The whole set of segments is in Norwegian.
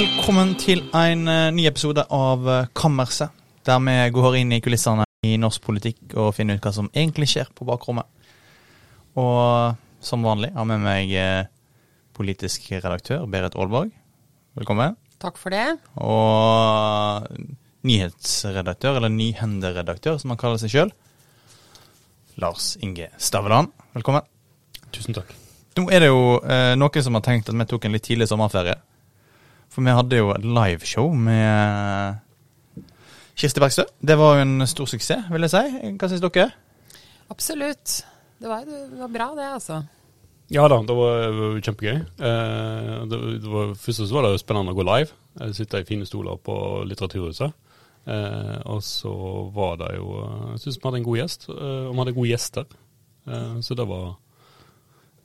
Velkommen til en eh, ny episode av eh, Kammerset, der vi går inn i kulissene i norsk politikk og finner ut hva som egentlig skjer på bakrommet. Og som vanlig har med meg eh, politisk redaktør Berit Aalborg. Velkommen. Takk for det. Og nyhetsredaktør, eller nyhenderedaktør, som han kaller seg sjøl. Lars Inge Staveland. Velkommen. Tusen takk. Nå er det jo eh, noen som har tenkt at vi tok en litt tidlig sommerferie. For vi hadde jo et liveshow med Kirsti Bergstø. Det var jo en stor suksess, vil jeg si. Hva syns dere? Absolutt. Det var, det var bra, det, altså. Ja da, det var, det var kjempegøy. Eh, det, det var, først så var det jo spennende å gå live. Jeg sitter i fine stoler på Litteraturhuset. Eh, og så var det jo Jeg syns vi hadde en god gjest, eh, og vi hadde gode gjester. Eh, så det var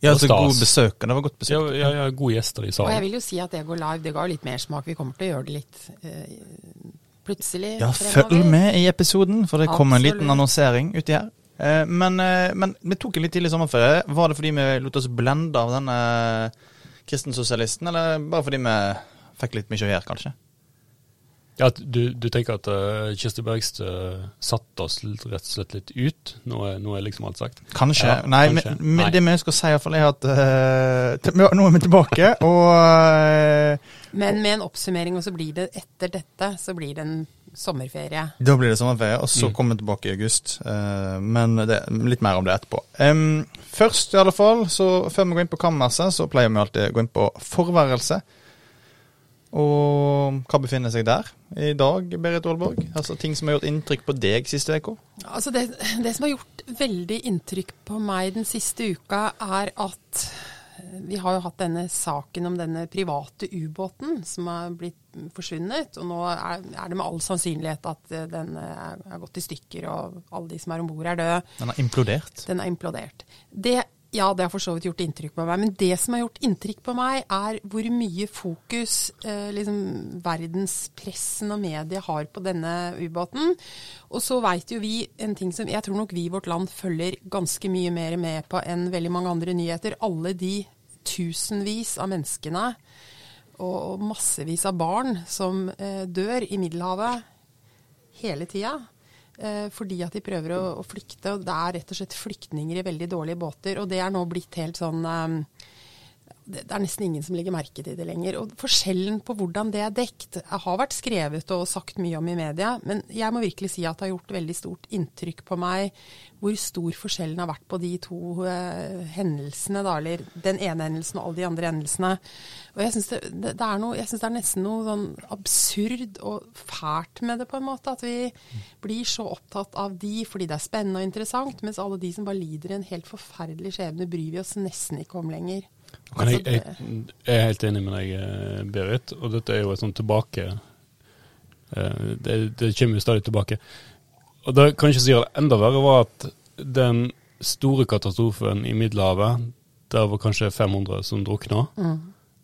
Ja, altså stas. god besøk. Det var godt besøk. ja, ja, ja, gode gjester i salen. Og jeg vil jo si at det går live, det ga jo litt mersmak. Vi kommer til å gjøre det litt eh, plutselig Ja, følg med i episoden, for det kom en liten annonsering uti her. Eh, men, eh, men vi tok en litt tidlig sommerferie. Var det fordi vi lot oss blende av denne kristensosialisten, eller bare fordi vi fikk litt mye å gjøre, kanskje? Ja, du, du tenker at uh, Kirsti Bergstø satte oss litt, rett og slett litt ut? Nå er, nå er liksom alt sagt. Kanskje. Ja, Nei, kanskje. men- men Nei. det vi ønsker å si, i hvert fall er at uh, nå er vi tilbake, og uh, Men med en oppsummering, og så blir det etter dette, så blir det en sommerferie. Da blir det sommerferie, og så Mm. kommer vi tilbake i august. Eh, men det, litt mer om det etterpå. Um, først, i alle fall, så før vi går inn på kammerset, så pleier vi alltid å gå inn på forværelse. Og hva befinner seg der i dag, Berit Aalborg? Altså Ting som har gjort inntrykk på deg siste uka? Altså det, det som har gjort veldig inntrykk på meg den siste uka, er at vi har jo hatt denne saken om denne private ubåten som har blitt forsvunnet. Og nå er, er det med all sannsynlighet at eh, den er, er gått i stykker, og alle de som er om bord, er døde. Den har implodert. Den er implodert. Det, ja, det har for så vidt gjort inntrykk på meg. Men det som har gjort inntrykk på meg, er hvor mye fokus eh, liksom, verdenspressen og media har på denne ubåten. Og så veit jo vi en ting som jeg tror nok vi i vårt land følger ganske mye mer med på enn veldig mange andre nyheter. Alle de tusenvis av menneskene og, massevis av barn som eh, dør i Middelhavet hele tida. Eh, fordi at de prøver å, å flykte. og Det er rett og slett flyktninger i veldig dårlige båter. Og det er nå blitt helt sånn eh, det, er nesten ingen som legger merke til det lenger. Og forskjellen på hvordan det er dekt, har vært skrevet og sagt mye om i media. Men jeg må virkelig si at det har gjort veldig stort inntrykk på meg hvor stor forskjellen har vært på de to uh, hendelsene, da, eller den ene hendelsen og alle de andre hendelsene. Og jeg syns det, det, er jeg synes det er nesten noe sånn absurd og fælt med det, på en måte. At vi blir så opptatt av de fordi det er spennende og interessant, mens alle de som bare lider en helt forferdelig skjebne, bryr vi oss nesten ikke om lenger. Jeg, Altså, jeg, jeg er helt enig med deg, eh, Berit. Og dette er jo et sånt tilbake eh, det, det kommer jo stadig tilbake. Og det kan ikke si det enda verre, var at den store katastrofen i Middelhavet, der var kanskje 500 som drukna,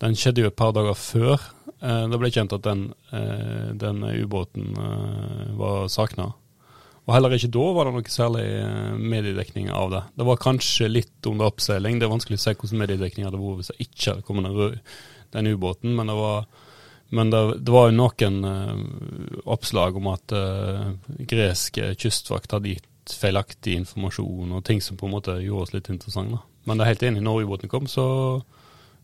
den skjedde jo et par dager før eh, det ble kjent at den, den ubåten var savna. Og heller ikke da var det noe særlig eh, mediedekning av det. Det var kanskje litt under oppseiling. Det er vanskelig å se hvordan mediedekning hadde vært hvis det ikke hadde kommet den, den ubåten, men det var men det, det var jo noen uh, oppslag om at uh, gresk kystvakt hadde gitt feilaktig informasjon og ting som på en måte gjorde oss litt interessante. Men det er helt enig, når ubåten kom, så,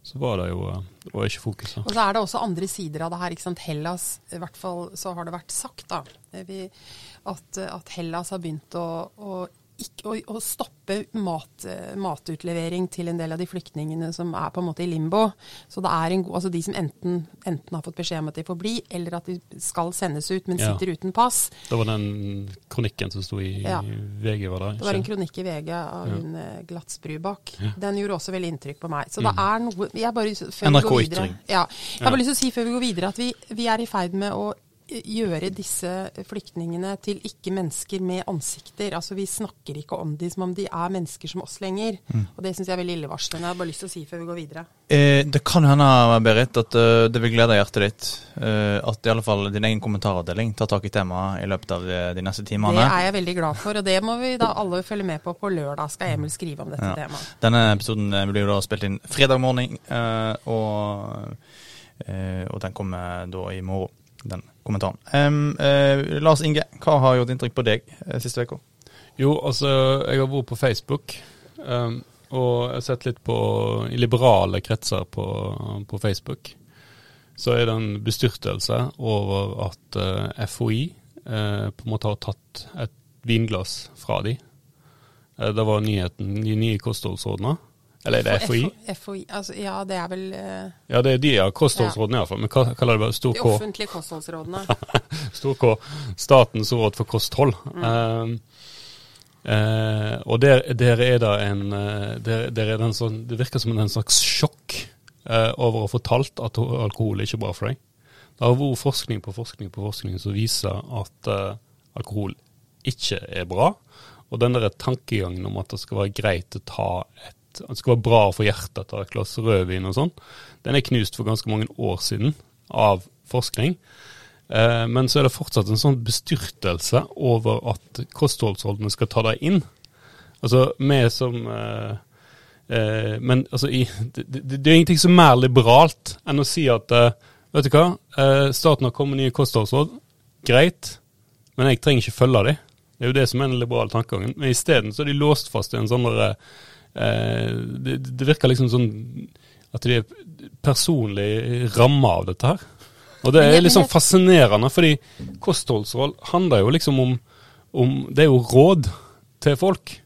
så var det jo eh, det var ikke fokuset. Og så er det også andre sider av det her. ikke sant? Hellas, i hvert fall så har det vært sagt da, at, at Hellas har begynt å, å, ikke, å, å stoppe mat, matutlevering til en del av de flyktningene som er på en måte i limbo. Så det er en god, altså de som enten, enten har fått beskjed om at de får bli, eller at de skal sendes ut, men Ja. sitter uten pass. Det var den kronikken som sto i Ja. VG, var det? Det var en kronikk i VG av Ja. hun eh, Glatsbrubakk. Ja. Den gjorde også veldig inntrykk på meg. Så Mm. det er noe jeg bare, før vi NRK går videre, Ytring. Ja, jeg har bare lyst til å si før vi går videre at vi, vi er i ferd med å gjøre disse flyktningene til ikke-mennesker med ansikter. Altså Vi snakker ikke om dem som om de er mennesker som oss lenger. Mm. Og Det syns jeg er veldig illevarslende. Jeg har bare lyst til å si før vi går videre. Eh, det kan hende, Berit, at uh, det vil glede hjertet ditt uh, at i alle fall din egen kommentaravdeling tar tak i temaet i løpet av de, neste timene. Det er jeg veldig glad for, og det må vi da alle følge med på. På lørdag skal Emil skrive om dette Ja. temaet. Denne episoden eh, blir jo da spilt inn fredag morgen, uh, og Eh, og den kommer da i morgen, den kommentaren. Um, uh, Lars Inge, hva har gjort inntrykk på deg uh, siste uka? Jo, altså, jeg har vært på Facebook, um, og jeg har sett litt på i liberale kretser på, på Facebook. Så er det en bestyrtelse over at uh, FHI uh, på en måte har tatt et vinglass fra de. Eh, det var nyheten, de nye kostholdsrådene. Eller er det FHI? FHI, altså, ja, det er vel uh, Ja, det er de av kostholdsrådene iallfall. Men hva kaller det bare? Stor de offentlige kostholdsrådene. Stor K. Statens råd for kosthold. Mm. Uh, eh, og der, der er det en eh, der, der er det, en sånn, det virker som en slags sjokk eh, over å få talt at alkohol er ikke bra for deg. Det har vært forskning på forskning på forskning som viser at alkohol ikke er bra. Og den der tankegangen om at det skal være greit å ta et at det skal være bra for hjertet å ta et glass rødvin og sånn, den er knust for ganske mange år siden av forskning. Eh, men så er det fortsatt en sånn bestyrtelse over at kostholdsholdene skal ta deg inn. Altså, vi som eh, eh, Men altså, det, er ingenting som er mer liberalt enn å si at Vet du hva, staten har kommet med nye kostholdsråd. Greit, men jeg trenger ikke følge dem. Det er jo det som er den liberale tankegangen. Men isteden er de låst fast i en sånn derre det, det virker liksom sånn at de er personlig ramma av dette her. Og det er liksom fascinerende, fordi kostholdsråd handler jo liksom om, om Det er jo råd til folk.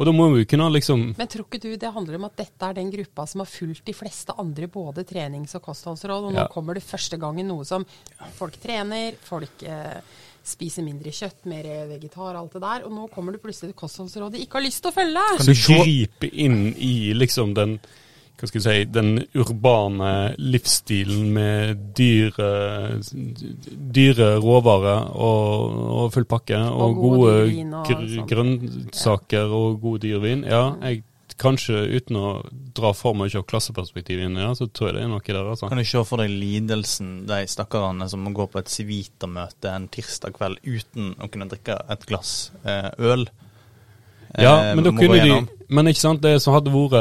Og da må vi kunne liksom Men tror ikke du det handler om at dette er den gruppa som har fulgt de fleste andre både trenings- og kostholdsråd, og nå Ja. kommer det første gangen noe som folk trener, folk eh, spiser mindre kjøtt, mer vegetar, alt det der, og nå kommer det plutselig et kostholdsråd de ikke har lyst til å følge. Kan du gripe inn i liksom den hva skal jeg si, den urbane livsstilen med dyre, dyre råvarer og, og full pakke, og, Og gode, gode grønnsaker og god dyrvin. Ja, jeg kanskje uten å dra for mye av klasseperspektivet inn i det, så tror jeg det er noe der, altså. Kan du se for deg lidelsen, de stakkarene som må gå på et Civita-møte en tirsdag kveld uten å kunne drikke et glass eh, øl? Ja, Eh, men da kunne de. Men ikke sant, det som hadde vært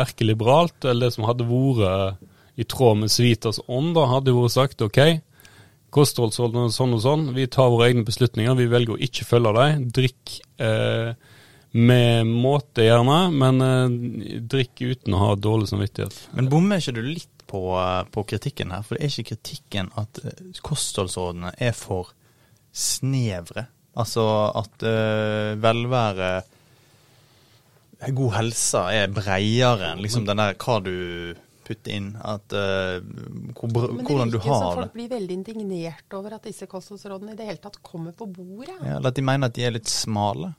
erkeliberalt, eller det som hadde vært i tråd med Civitas ånd, da hadde jo vært sagt OK, kostholdsrådene og sånn og sånn, vi tar våre egne beslutninger, vi velger å ikke følge dem. Drikk eh, med måte gjerne, men eh, drikk uten å ha dårlig samvittighet. Men bommer ikke du litt på, eh, på kritikken her? For det er ikke kritikken at eh, kostholdsrådene er for snevre. Altså at eh, velvære God helse er bredere enn liksom den der hva du putter inn. At uh, hvor, Men det virker som folk blir veldig indignert over at disse kostholdsrådene i det hele tatt kommer på bordet. Ja, eller at de mener at de er litt smale.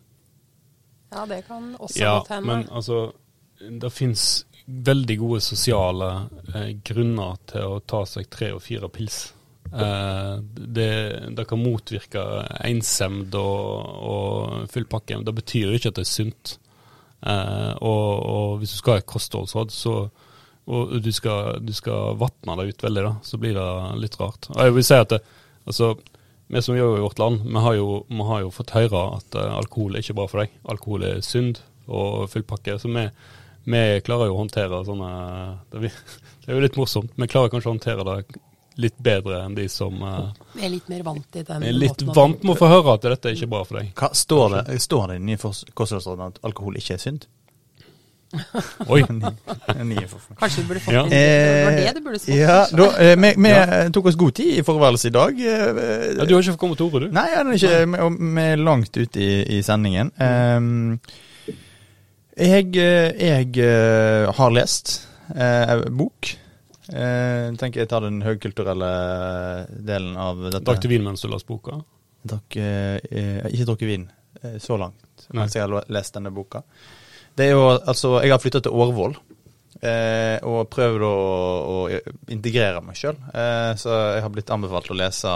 Ja, det kan også Ja, godt hende. men altså, det finnes veldig gode sosiale eh, grunner til å ta seg tre og fire pils. Eh, det, det kan motvirke ensemd og, og full pakke. Det betyr ikke at det er sunt. Eh, og, og hvis du skal ha et kostholdsråd, så og du skal, du skal vatne deg ut veldig, da, så blir det litt rart. Og jeg vil si at det, altså, vi som gjør i vårt land, vi har jo, vi har jo fått høre at eh, alkohol er ikke bra for deg. Alkohol er synd og full pakke. Så vi, vi klarer jo å håndtere sånne det, vi, det er jo litt morsomt. Vi klarer kanskje å håndtere det litt bedre enn de som eh, Vi er litt mer vant til den er litt vant med å få høre at dette er ikke bra for deg. Hva, står, det, står det i nye fors- kostholdsrådene at alkohol ikke er synd? Oi. Kanskje du burde fått Ja. inn Det var det du burde Ja, da, eh, vi, vi tok oss god tid i forværelset i dag. eh, Ja, du har ikke fått komme til ordet, du? Nei, er ikke, vi- er langt ute i, i sendingen. Um, jeg eh, jeg eh, har lest eh, bok. Uh, tenker jeg tar den høykulturelle delen av dette. Drakk du vin mens du leste boka? Drakk, eh, eh, ikke drukket vin eh, så langt Nei. mens jeg har lest denne boka. Det er jo, altså, Jeg har flytta til Årvoll eh, og prøvd å, å integrere meg sjøl. Eh, så jeg har blitt anbefalt å lese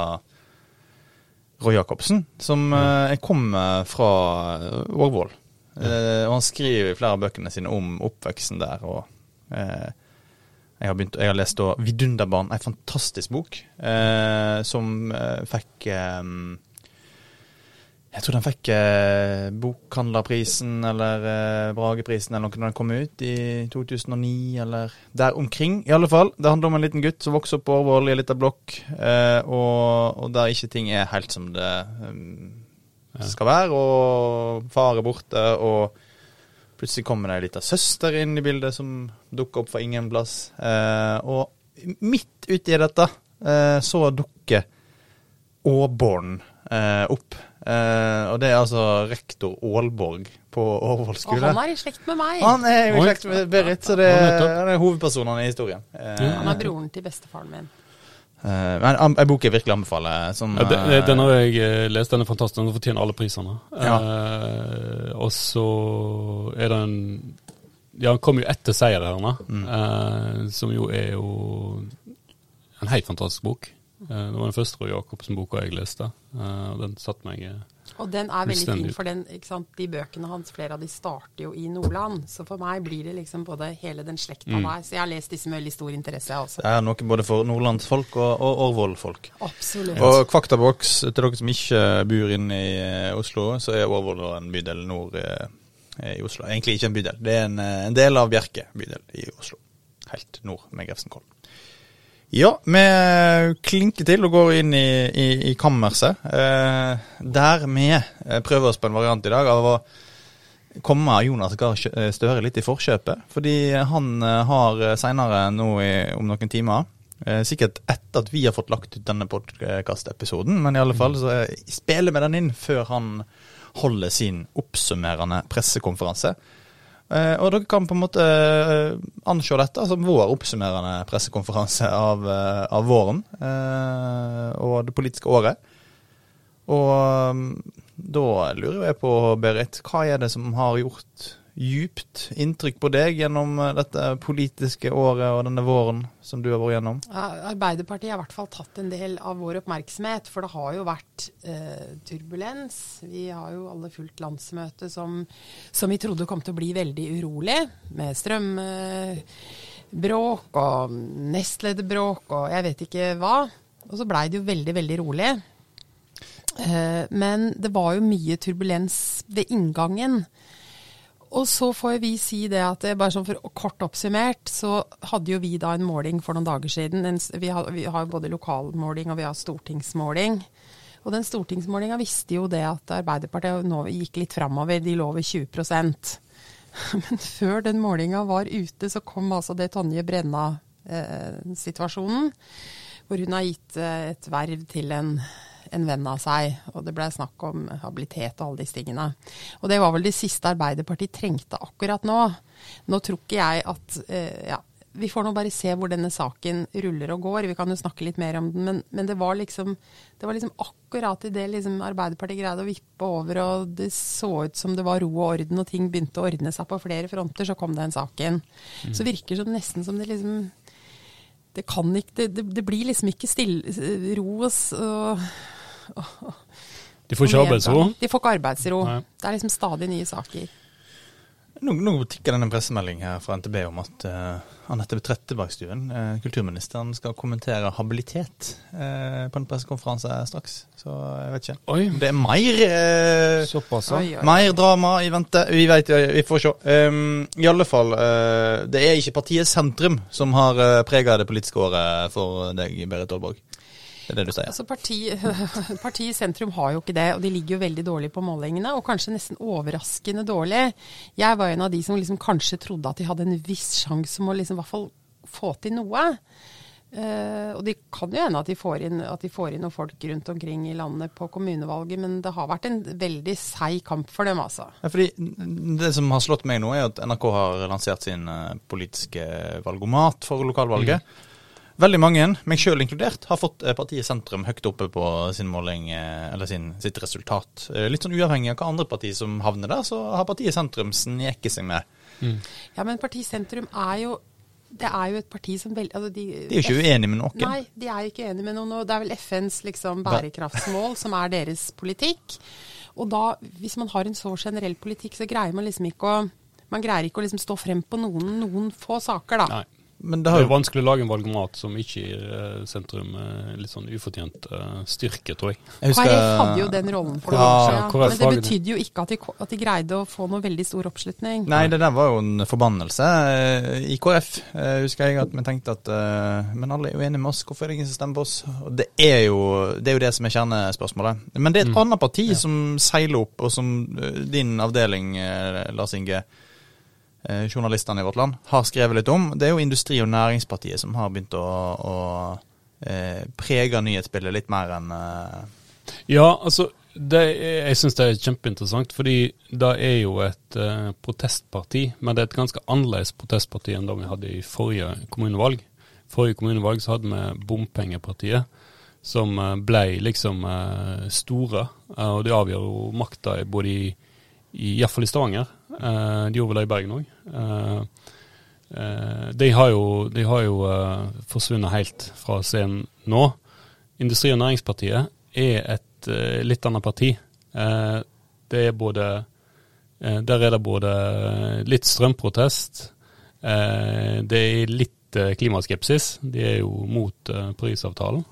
Roy Jacobsen, som eh, jeg kommer fra Årvoll. Eh, og han skriver i flere av bøkene sine om oppveksten der. og eh, jeg har, begynt, jeg har lest 'Vidunderbarn', en fantastisk bok, eh, som fikk Jeg tror den fikk eh, Bokhandlerprisen eller eh, Brageprisen eller noe da den kom ut i 2009 eller der omkring. I alle fall, Det handler om en liten gutt som vokser opp på Årvoll i en liten blokk, eh, og, og der ikke ting er helt som det um, skal være. Og far er borte, og plutselig kommer det ei lita søster inn i bildet som dukker opp fra ingen plass. Eh, og midt uti dette eh, så dukker eh, opp. Eh, og det er altså rektor Aalborg på Årvoll Og han er i slekt med meg. Han er jo i slekt med Berit, så det er, han er hovedpersonen i historien. Eh, Han er broren til bestefaren min. eh, men en, en bok jeg virkelig anbefaler. Som, Ja, den, den har jeg lest, den er fantastisk. Den fortjener alle prisene. Ja. Eh, og så er den Ja, han kom jo etter seierherrene, Mm. eh, som jo er jo en helt fantastisk bok. Eh, det var den første Roy Jacobsen-boka jeg leste, eh, og den satte meg eh, Og den er veldig fin, for den, ikke sant? de bøkene hans, flere av de starter jo i Nordland. Så for meg blir det liksom både hele den slekta Mm. der. Så jeg har lest disse med veldig stor interesse, jeg også. Det er noe både for nordlandsfolk og, og Årvoll-folk. Absolutt. Og Kvaktaboks, til dere som ikke bor inne i Oslo, så er Årvoll en bydel nord i Oslo. Egentlig ikke en bydel, det er en, en del av Bjerke bydel i Oslo. Helt nord med Grefsenkollen. Ja, vi klinker til og går inn i, i, i kammerset. Eh, der vi eh, prøver oss på en variant i dag av å komme Jonas Gahr Støre litt i forkjøpet. Fordi han eh, har seinere nå i, om noen timer Eh, sikkert etter at vi har fått lagt ut denne podkast-episoden, men i alle fall så eh, spiller vi den inn før han holder sin oppsummerende pressekonferanse. Eh, og dere kan på en måte eh, anse dette som vår oppsummerende pressekonferanse av, eh, av våren og det politiske året. Og um, da lurer jeg på, Berit, hva er det som har gjort djupt inntrykk på deg gjennom eh, dette politiske året og denne våren som du har vært gjennom? Arbeiderpartiet har i hvert fall tatt en del av vår oppmerksomhet, for det har jo vært eh, turbulens. Vi har jo alle fulgt landsmøtet som, som vi trodde kom til å bli veldig urolig, med strømbråk og nestlederbråk og jeg vet ikke hva. Og så blei det jo veldig, veldig rolig. Eh, men det var jo mye turbulens ved inngangen. Og så får vi si det at bare sånn for kort oppsummert, så hadde jo vi da en måling for noen dager siden. Vi, har, har både lokalmåling og vi har stortingsmåling. Og den stortingsmålinga visste jo det at Arbeiderpartiet nå gikk litt framover. De lå ved 20% Men før den målinga var ute, så kom altså det Tonje Brenna-situasjonen. hvor hun har gitt eh, et verv til en, en venn av seg. Og det ble snakk om habilitet og alle disse tingene. Og det var vel det siste Arbeiderpartiet trengte akkurat nå. Nå tror ikke jeg at eh, ja, vi får nå bare se hvor denne saken ruller og går. Vi kan jo snakke litt mer om den, men, men det, var liksom, det var liksom akkurat idet liksom Arbeiderpartiet greide å vippe over, og det så ut som det var ro og orden, og ting begynte å ordne seg på flere fronter, så kom den saken. Så virker det nesten som det liksom Det kan ikke Det, det, det blir liksom ikke stille, ro og De får ikke arbeidsro. De får ikke arbeidsro. Nei. Det er liksom stadig nye saker. Nå, nå tikker det en pressemelding her fra NTB om at uh, Anette Trettebergstuen, uh, kulturministeren, skal kommentere habilitet uh, på en pressekonferanse straks. Så jeg vet ikke. Oi, Det er mer uh, såpass, oi. Mer drama i vente. Vi vet, vi får se. Um, I alle fall, det er ikke partiet Sentrum som har uh, prega det politiske året for deg, Berit Aalborg. Det er det du sier. Altså parti, parti, Sentrum har jo ikke det, og de ligger jo veldig dårlig på målingene. Og kanskje nesten overraskende dårlig. Jeg var en av de som liksom kanskje trodde at de hadde en viss sjanse om å liksom i hvert fall få til noe. Uh, og det kan jo hende at de, får inn, at de får inn noen folk rundt omkring i landet på kommunevalget, men det har vært en veldig seig kamp for dem, altså. Ja, fordi Det som har slått meg nå, er at NRK har lansert sin eh, politiske valgomat for lokalvalget. Veldig mange, meg sjøl inkludert, har fått eh, partiet Sentrum høyt oppe på sin måling, eh, eller sin, sitt resultat. Eh, Litt sånn uavhengig av hva andre partier som havner der, så har partiet Sentrum sneket seg med. Ja, men partiet Sentrum er jo det er jo et parti som vel, altså de, De er jo ikke uenige med noen. Nei, de er ikke enige med noen. og Det er vel FNs liksom, bærekraftsmål som er deres politikk. Og da, hvis man har en så generell politikk, så greier man liksom ikke å Man greier ikke å liksom stå frem på noen, noen få saker, da. Nei. Men det Det er vanskelig å lage en valgomat som ikke gir eh, sentrum eh, litt sånn ufortjent eh, styrke, tror jeg. jeg husker- KrF hadde jo den rollen for noen år siden. Men det betydde jo ikke at de, at de greide å få noe veldig stor oppslutning. Nei, det der var jo en forbannelse i KrF. Husker jeg at vi tenkte at Men alle er jo enige med oss, hvorfor er det ingen som stemmer på oss? Og det er jo det, er jo det som er kjernespørsmålet. Men det er et Mm. annet parti som seiler opp, og som din avdeling, Lars Inge, journalistene i vårt land, har skrevet litt om. Det er jo Industri- og Næringspartiet som har begynt å, å eh, prege nyhetsbildet litt mer enn eh, Ja, altså er, Jeg syns det er kjempeinteressant, fordi det er jo et eh, protestparti. Men det er et ganske annerledes protestparti enn det vi hadde i forrige kommunevalg. Forrige kommunevalg så hadde vi Bompengepartiet, som eh, ble liksom eh, store. eh, og de avgjør jo makta både i, i Iallfall i Stavanger. Eh, de gjorde vel det i Bergen òg. de har jo, de har jo eh, forsvunnet helt fra scenen nå. Industri- og Næringspartiet er et eh, litt annet parti. Eh, det er både eh, Der er det både litt strømprotest, eh, det er litt eh, klimaskepsis. De er jo mot eh, Parisavtalen.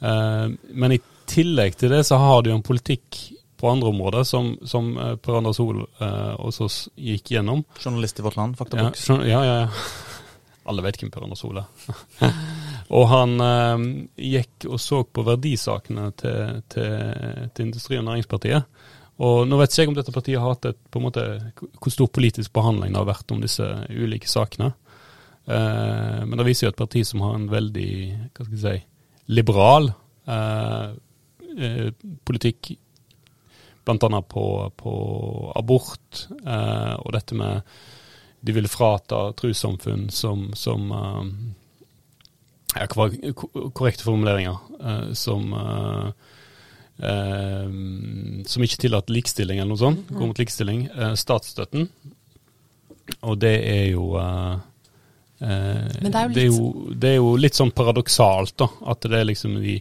Eh, men i tillegg til det så har de jo en politikk på andre områder som, som eh, Per Anders Hoel eh, også gikk gjennom. journalist i vårt land, Ja, Faktaboks. skjønner- ja, ja, ja. Alle vet hvem Per Anders Hoel er. og han eh, gikk og så på verdisakene til, til, til Industri- og Næringspartiet. Og nå vet ikke jeg om dette partiet har hatt et, på en måte, hvor stor politisk behandling det har vært om disse ulike sakene. Eh, men det viser jo et parti som har en veldig hva skal jeg si, liberal eh, eh, politikk, bl.a. På, på abort eh, og dette med de ville frata trossamfunn som, som eh, ja, hva var korrekte formuleringer, eh, som eh, eh, som ikke tillater likestilling eller noe sånt, går mot likestilling, eh, statsstøtten. Og det er jo det er jo det, er jo, det er jo litt sånn paradoksalt, da. At det er liksom de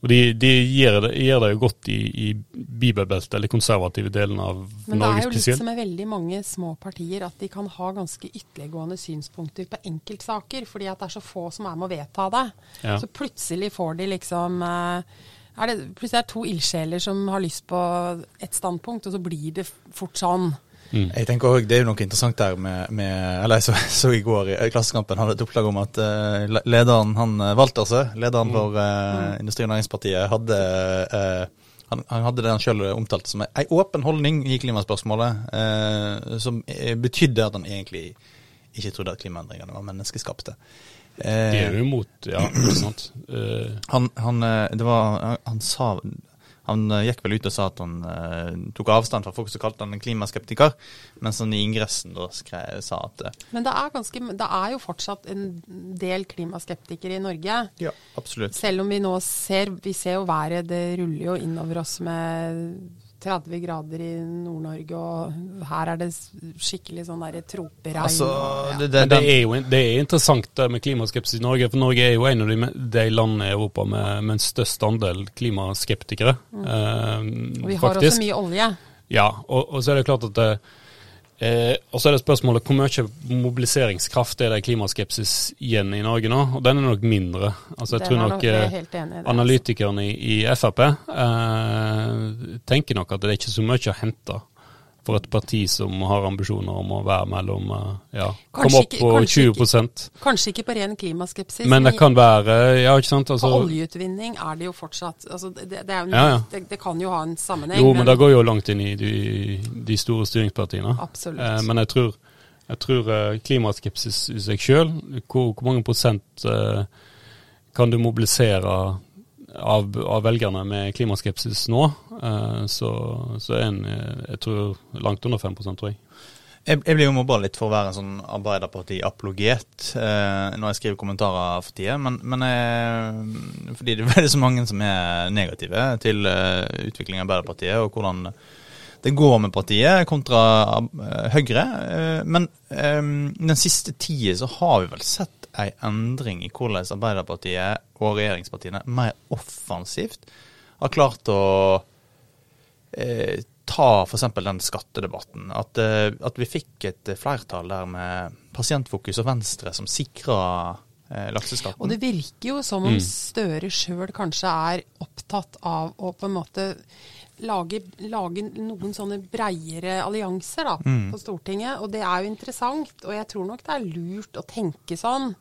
Og de, de gjør, det, gjør, det jo godt i, i bibelbeltet, eller konservative delen av Norge spesielt. Men det er jo litt som med veldig mange små partier, at de kan ha ganske ytterliggående synspunkter på enkeltsaker, fordi at det er så få som er med å vedta det. Ja. Så plutselig får de liksom eh, er det, Plutselig er det to ildsjeler som har lyst på et standpunkt, og så blir det fort sånn. Mm. Jeg tenker også, Det er jo noe interessant der med, med Eller jeg så, så i går i Klassekampen hadde et oppslag om at uh, lederen, han eh, altså, lederen for eh, Industri- og Næringspartiet, hadde uh, han, han hadde det han sjøl omtalte som ei åpen holdning i klimaspørsmålet, eh, som betydde at han egentlig ikke trodde at klimaendringene var menneskeskapte. Eh, Det er jo imot, ja, sant. Eh, han, han, det var, han sa Han eh, gikk vel ut og sa at han eh, tok avstand fra folk som kalte han en klimaskeptiker, mens han i ingressen da skrev, sa at eh, Men det er, ganske, det er jo fortsatt en del klimaskeptikere i Norge. Ja, absolutt. Selv om vi nå ser Vi ser jo været, det ruller jo innover oss med 30 grader i Nord-Norge, og her er det skikkelig sånn derre troperegn. Altså, ja. det, det, det er jo det er interessant det med klimaskepsis i Norge, for Norge er jo en av de, de landene i Europa med, med en størst andel klimaskeptikere. eh, og vi har faktisk. også mye olje. Ja, og, og så er det klart at det, eh, Og så er det spørsmålet hvor mye mobiliseringskraft er det i klimaskepsis igjen i Norge nå? Og den er nok mindre. Altså jeg Den tror nok nok- eh, enig altså. analytikerne i, i Frp eh, tenker nok at det er ikke så mye å hente for et parti som har ambisjoner om å være mellom eh, ja, komme opp ikke- på kanskje 20 Kanskje ikke på ren klimaskepsis, Men det kan være Ja, ikke sant? på Altså, oljeutvinning er det jo fortsatt altså det, det, jo, Ja, ja. Det, det kan jo ha en sammenheng. jo, men det går jo langt inn i de, de store styringspartiene. Absolutt. Eh, men jeg tror, jeg tror eh, klimaskepsis i seg sjøl, hvor, hvor mange prosent eh, kan du mobilisere av, av velgerne med klimaskepsis nå, eh, så, så er en eh, jeg tror langt under 5 tror jeg. Jeg, blir jo mobba litt for å være en sånn Arbeiderparti-apologet eh, når jeg skriver kommentarer for tida, men, men jeg, fordi det er veldig så mange som er negative til eh, utviklingen av Arbeiderpartiet, og hvordan det går med partiet kontra eh, Høyre. Eh, men eh, den siste tida så har vi vel sett ei endring i hvordan Arbeiderpartiet og regjeringspartiene mer offensivt har klart å eh, ta f.eks. den skattedebatten. At, at vi fikk et flertall der med Pasientfokus og Venstre som sikra lakseskatten. Og det virker jo som om Støre sjøl kanskje er opptatt av å på en måte lage, lage noen sånne breiere allianser da, på Stortinget. Og det er jo interessant, og jeg tror nok det er lurt å tenke sånn.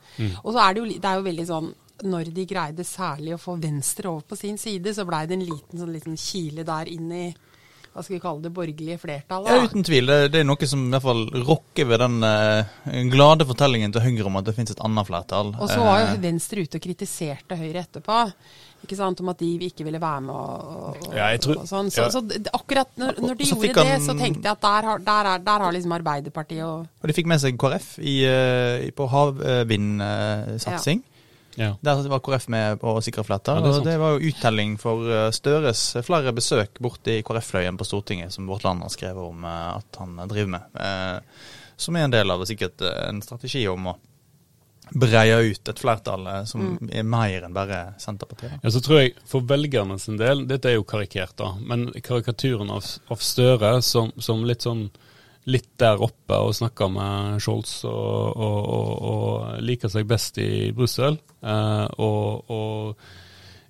Og så er det jo, det er jo veldig sånn når de greide særlig å få Venstre over på sin side, så blei det en liten sånn liten kile der inn i hva skal vi kalle det, borgerlige flertallet. Ja, uten tvil. Det, det er noe som i hvert fall rokker ved den eh, glade fortellingen til Høyre om at det finnes et annet flertall. Og så var Eh, jo Venstre ute og kritiserte Høyre etterpå. Ikke sant, Om at de ikke ville være med og, og, Ja, tror- og sånn. Så, ja. så så, akkurat når, når de så gjorde han- det, så tenkte jeg at der har, der er, der har liksom Arbeiderpartiet og Og de fikk med seg KrF i, eh, i- på havvindsatsing. Ja. Der var KrF med på å sikre flertall. Ja, det er og det var jo uttelling for eh, Støres flere besøk borte i KrF-fløyen på Stortinget, som Vårt Land har skrevet om eh, at han driver med. Eh, Som er en del av sikkert eh, en strategi om å breie ut et flertall som som er mer enn bare Senterpartiet. Ja, så tror jeg for velgerne sin del, dette er jo karikert da, men karikaturen av, av Støre som, som litt sånn litt der oppe og snakker med Scholz og, og, og, og liker seg best i Brussel, eh, og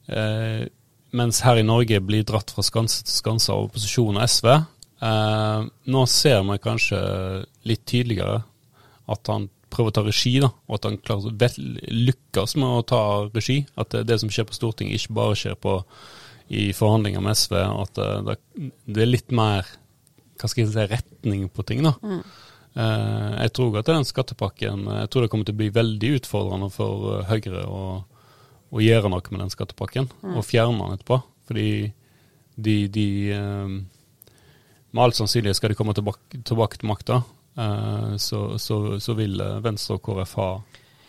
eh, mens her i Norge blir dratt fra skanse til skanse av opposisjon og SV, eh, nå ser vi kanskje litt tydeligere at han prøver å ta regi, da, og at han klarer, vel, lykkes med å ta regi. At det, det som skjer på Stortinget, ikke bare skjer på, i forhandlinger med SV. At det, det, det er litt mer hva skal jeg si, retning på ting. da. Eh, jeg tror at den skattepakken jeg tror det kommer til å bli veldig utfordrende for eh, Høyre å, å gjøre noe med den skattepakken, og fjerne den etterpå. Fordi de, de eh, Med all sannsynlighet skal de komme tilbake, tilbake til makta. Eh, så, så, så vil eh, Venstre og KrF ha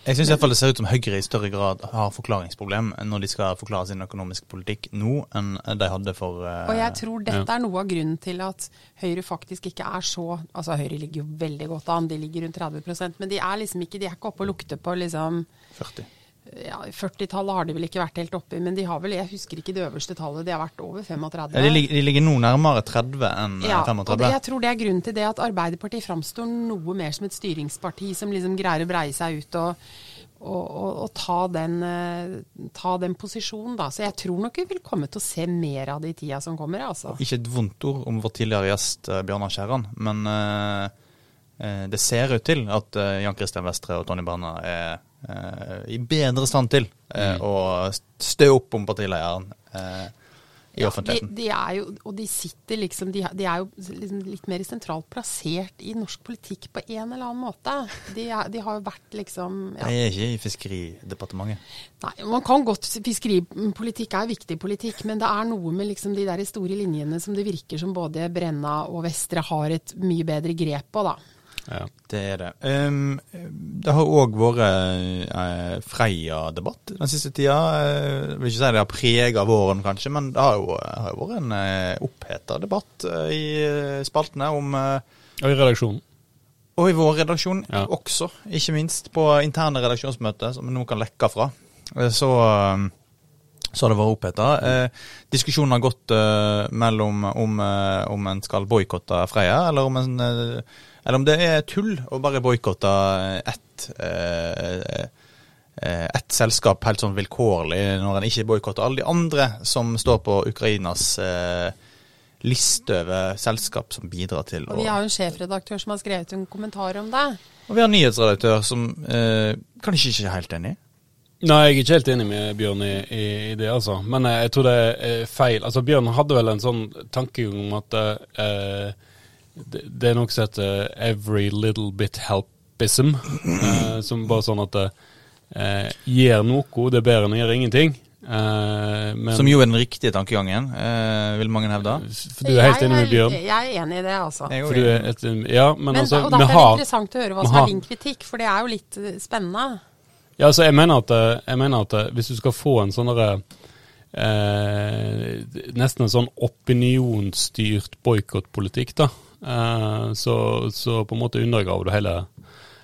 Jeg syns det ser ut som Høyre i større grad har forklaringsproblem når de skal forklare sin økonomiske politikk nå, enn de hadde for uh, Og jeg tror dette Ja. er noe av grunnen til at Høyre faktisk ikke er så Altså Høyre ligger jo veldig godt an, de ligger rundt 30% men de er liksom ikke, de er ikke oppe og lukter på liksom 40. ja, 40-tallet har de vel ikke vært helt oppi, men de har vel, jeg husker ikke det øverste tallet, de har vært over 35. Ja, de, ligger, de ligger nå nærmere 30 enn ja, Ja, og det, jeg tror det er grunnen til det at Arbeiderpartiet framstår noe mer som et styringsparti som liksom greier å breie seg ut og, og, og, og ta, den, eh, ta den posisjonen, da. Så jeg tror nok vi vil komme til å se mer av det i tida som kommer, altså. Ikke et vondt ord om vår tidligere gjest eh, Bjørnar Skjæran, men uh, det ser ut til at Jan Christian Vestre og Tonje Berna er i bedre stand til eh, Mm. å stø opp om partilederen eh, i Ja, offentligheten. De, de er jo, og de sitter liksom De, de er jo liksom litt mer sentralt plassert i norsk politikk på en eller annen måte. De, er, de har jo vært liksom ja. Jeg er ikke i Fiskeridepartementet. Nei, man kan godt Fiskeripolitikk er viktig politikk, men det er noe med liksom de der store linjene som det virker som både Brenna og Vestre har et mye bedre grep på, da. Ja. Det er det. Um, det har òg vært uh, Freia-debatt den siste tida. Eh, Jeg vil ikke si det har prega våren, kanskje, men det har jo, har jo vært en uh, oppheta debatt uh, i eh, spaltene om eh, Og i redaksjonen. Og i vår redaksjon Ja. også, ikke minst på interne redaksjonsmøter, som nå kan lekke fra. Eh, Så, eh, så har det vært oppheta. Eh, diskusjonen har gått eh, mellom om, eh, om en skal boikotte Freia, eller om, en, eh, eller om det er tull å bare boikotte ett eh, eh, ett selskap helt sånn vilkårlig, når en ikke boikotter alle de andre som står på Ukrainas eh, liste over selskap som bidrar til Og vi har jo en sjefredaktør som har skrevet en kommentar om det. Og vi har en nyhetsredaktør som eh, kanskje ikke er helt enig. Nei, jeg er ikke helt enig med Bjørn i, i, i det, altså. Men eh, jeg tror det er feil. Altså, Bjørn hadde vel en sånn tankegang om at eh, det, det er noe som heter 'every little bit helpism'. Eh, som bare sånn at eh, gjør noe, det er bedre enn å gjøre ingenting. Eh, men, Som jo er den riktige tankegangen, eh, vil mange hevde. For du er helt enig med Bjørn? Jeg er enig i det, altså. Et, ja, men, Men, altså, og derfor er det har interessant å høre hva som er din kritikk, for det er jo litt eh, spennende. Ja, altså jeg mener at, eh, jeg mener at eh, hvis du skal få en sånn derre eh, Nesten en sånn opinionsstyrt boikottpolitikk, da, eh, så, så på en måte undergraver du hele,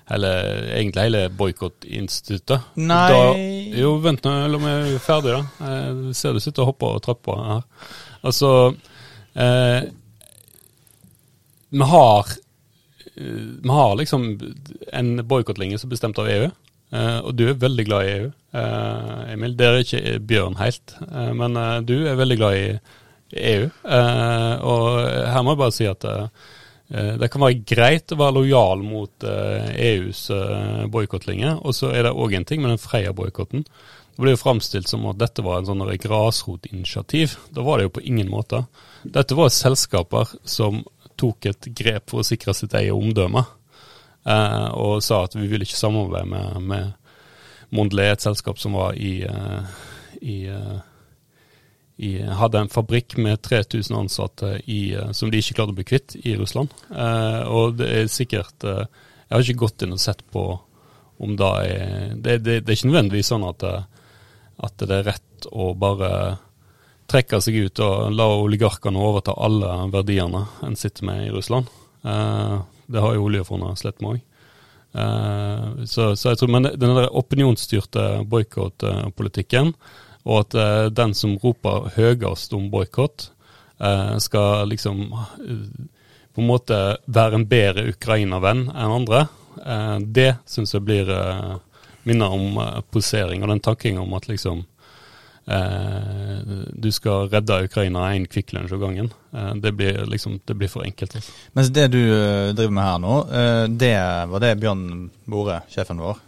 hele egentlig hele boikottinstituttet. Nei. Da- Jo, vent nå, la meg være ferdig, da. Jeg ser du sitter og hopper og trapper her. Altså eh, vi har eh, vi har liksom en boikottlinje som er bestemt av EU, eh, og du er veldig glad i EU. Eh, Emil, det er ikke Bjørn helt, eh, men eh, du er veldig glad i EU. Eh, og her må jeg bare si at eh, det kan være greit å være lojal mot eh, EUs eh, boikottlinje. Og så er det òg en ting med den Freia-boikotten. Det ble jo framstilt som at dette var en sånn grasrotinitiativ. Da var det jo på ingen måte. Dette var selskaper som tok et grep for å sikre sitt eget omdømme, eh, og sa at vi ville ikke samarbeide med, med Mondelez, et selskap som var i, eh, i, eh, i hadde en fabrikk med 3000 ansatte i, eh, som de ikke klarte å bli kvitt i Russland. Eh, og det er sikkert eh, Jeg har ikke gått inn og sett på om det er Det, det, det er ikke nødvendigvis sånn at, at det er rett å bare trekke seg ut og la oligarkene overta alle verdiene en sitter med i Russland. Eh, det har jo oljefondet slett med òg. Eh, så, jeg tror, Men den der opinionsstyrte boikottpolitikken, og at uh, den som roper høyest om boikott, uh, skal liksom eh, på en måte være en bedre Ukraina-venn enn andre, det syns jeg blir minner om posering og den tankinga om at liksom eh, du skal redde Ukraina én Kvikk Lunsj av gangen. Eh, det, blir liksom, det blir for enkelt. Altså. Mens det du driver med her nå, eh, det var det Bjørn Bore, sjefen vår,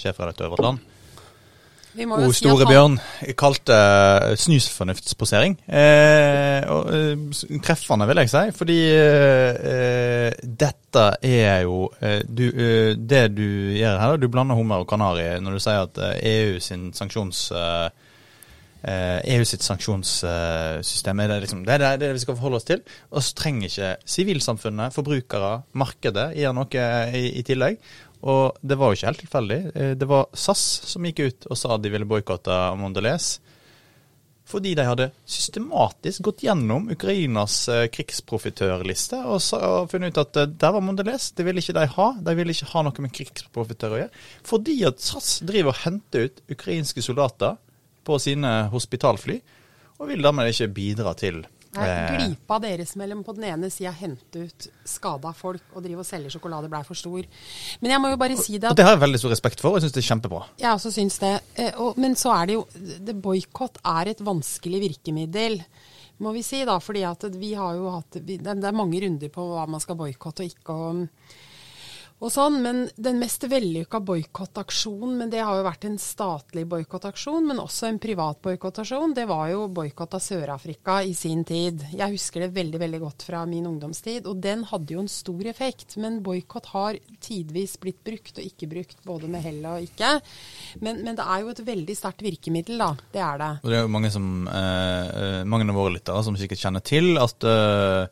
sjefredaktør i Vårt Land, O store si Bjørn kalte uh, snusfornuftsposering. Eh, og, uh, treffende, vil jeg si. Fordi uh, dette er jo du, Det du gjør her, du blander hummer og kanari når du sier at EU sin sanksjons... EU sitt sanksjonssystem er det, liksom, det, er det vi skal forholde oss til. Og så trenger ikke sivilsamfunnet, forbrukere, markedet gjøre noe i, i tillegg. Og det var jo ikke helt tilfeldig. Eh, det var SAS som gikk ut og sa at de ville boikotte Mondelez. Fordi de hadde systematisk gått gjennom Ukrainas eh, krigsprofitørliste og, og, funnet ut at eh, der var Mondelez. Det ville ikke de ha. De ville ikke ha noe med krigsprofitører å gjøre. Fordi at SAS driver og henter ut ukrainske soldater på sine hospitalfly, og vil dermed ikke bidra til Glipa deres mellom på den ene sida hente ut skada folk og drive og selge sjokolade blei for stor. Men jeg må jo bare si det at Og det har jeg veldig stor respekt for, og jeg syns det er kjempebra. Jeg også syns det. Eh, men så er det jo Boikott er et vanskelig virkemiddel må vi si, da. fordi at vi har jo hatt Det er mange runder på hva man skal boikotte og ikke. og og sånn, Men den mest vellykka boikottaksjonen, men det har jo vært en statlig boikottaksjon, men også en privat boikottasjon, det var jo boikott av Sør-Afrika i sin tid. Jeg husker det veldig veldig godt fra min ungdomstid, og den hadde jo en stor effekt. Men boikott har tidvis blitt brukt og ikke brukt, både med hell og ikke. Men, men, det er jo et veldig sterkt virkemiddel, da. Det er det. Og det er jo mange, som, eh, eh mange av våre lyttere som sikkert kjenner til at Eh,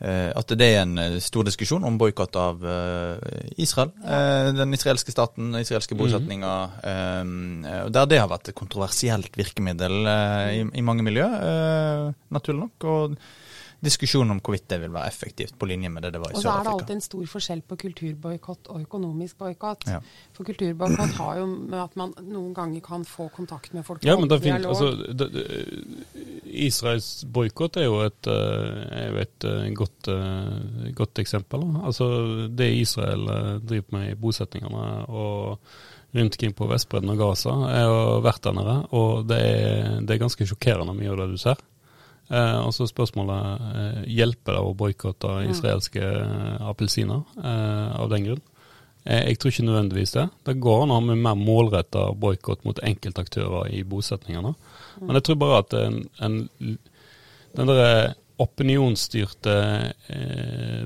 at det er en eh, stor diskusjon om boikott av eh, Israel. Ja. Den israelske staten, den israelske bosetninga. bosetninger. Mm. Der det har vært et kontroversielt virkemiddel i, i mange miljø, naturlig nok. og diskusjon om hvorvidt det vil være effektivt på linje med det det var i Sør-Afrika. Og så er det alltid en stor forskjell på kulturboikott og økonomisk boikott. Ja. For kulturboikott har jo med at man noen ganger kan få kontakt med folk. Ja, men det er fint. Altså, det, det, Israels boikott er jo et, eh, er jo et eh, godt, uh, godt, eksempel. Altså, det Israel driver med i bosetningene og rundt omkring på Vestbredden og Gaza, er jo vært der og det er, det er ganske sjokkerende mye av det du ser. Eh, og så spørsmålet eh, hjelper det å boikotte mm. israelske eh, appelsiner eh, av den grunn. Eh, jeg tror ikke nødvendigvis det. Det går an å ha med mer målretta boikott mot enkeltaktører i bosetningene. Mm. Men jeg tror bare at en, en, den der opinionsstyrte eh,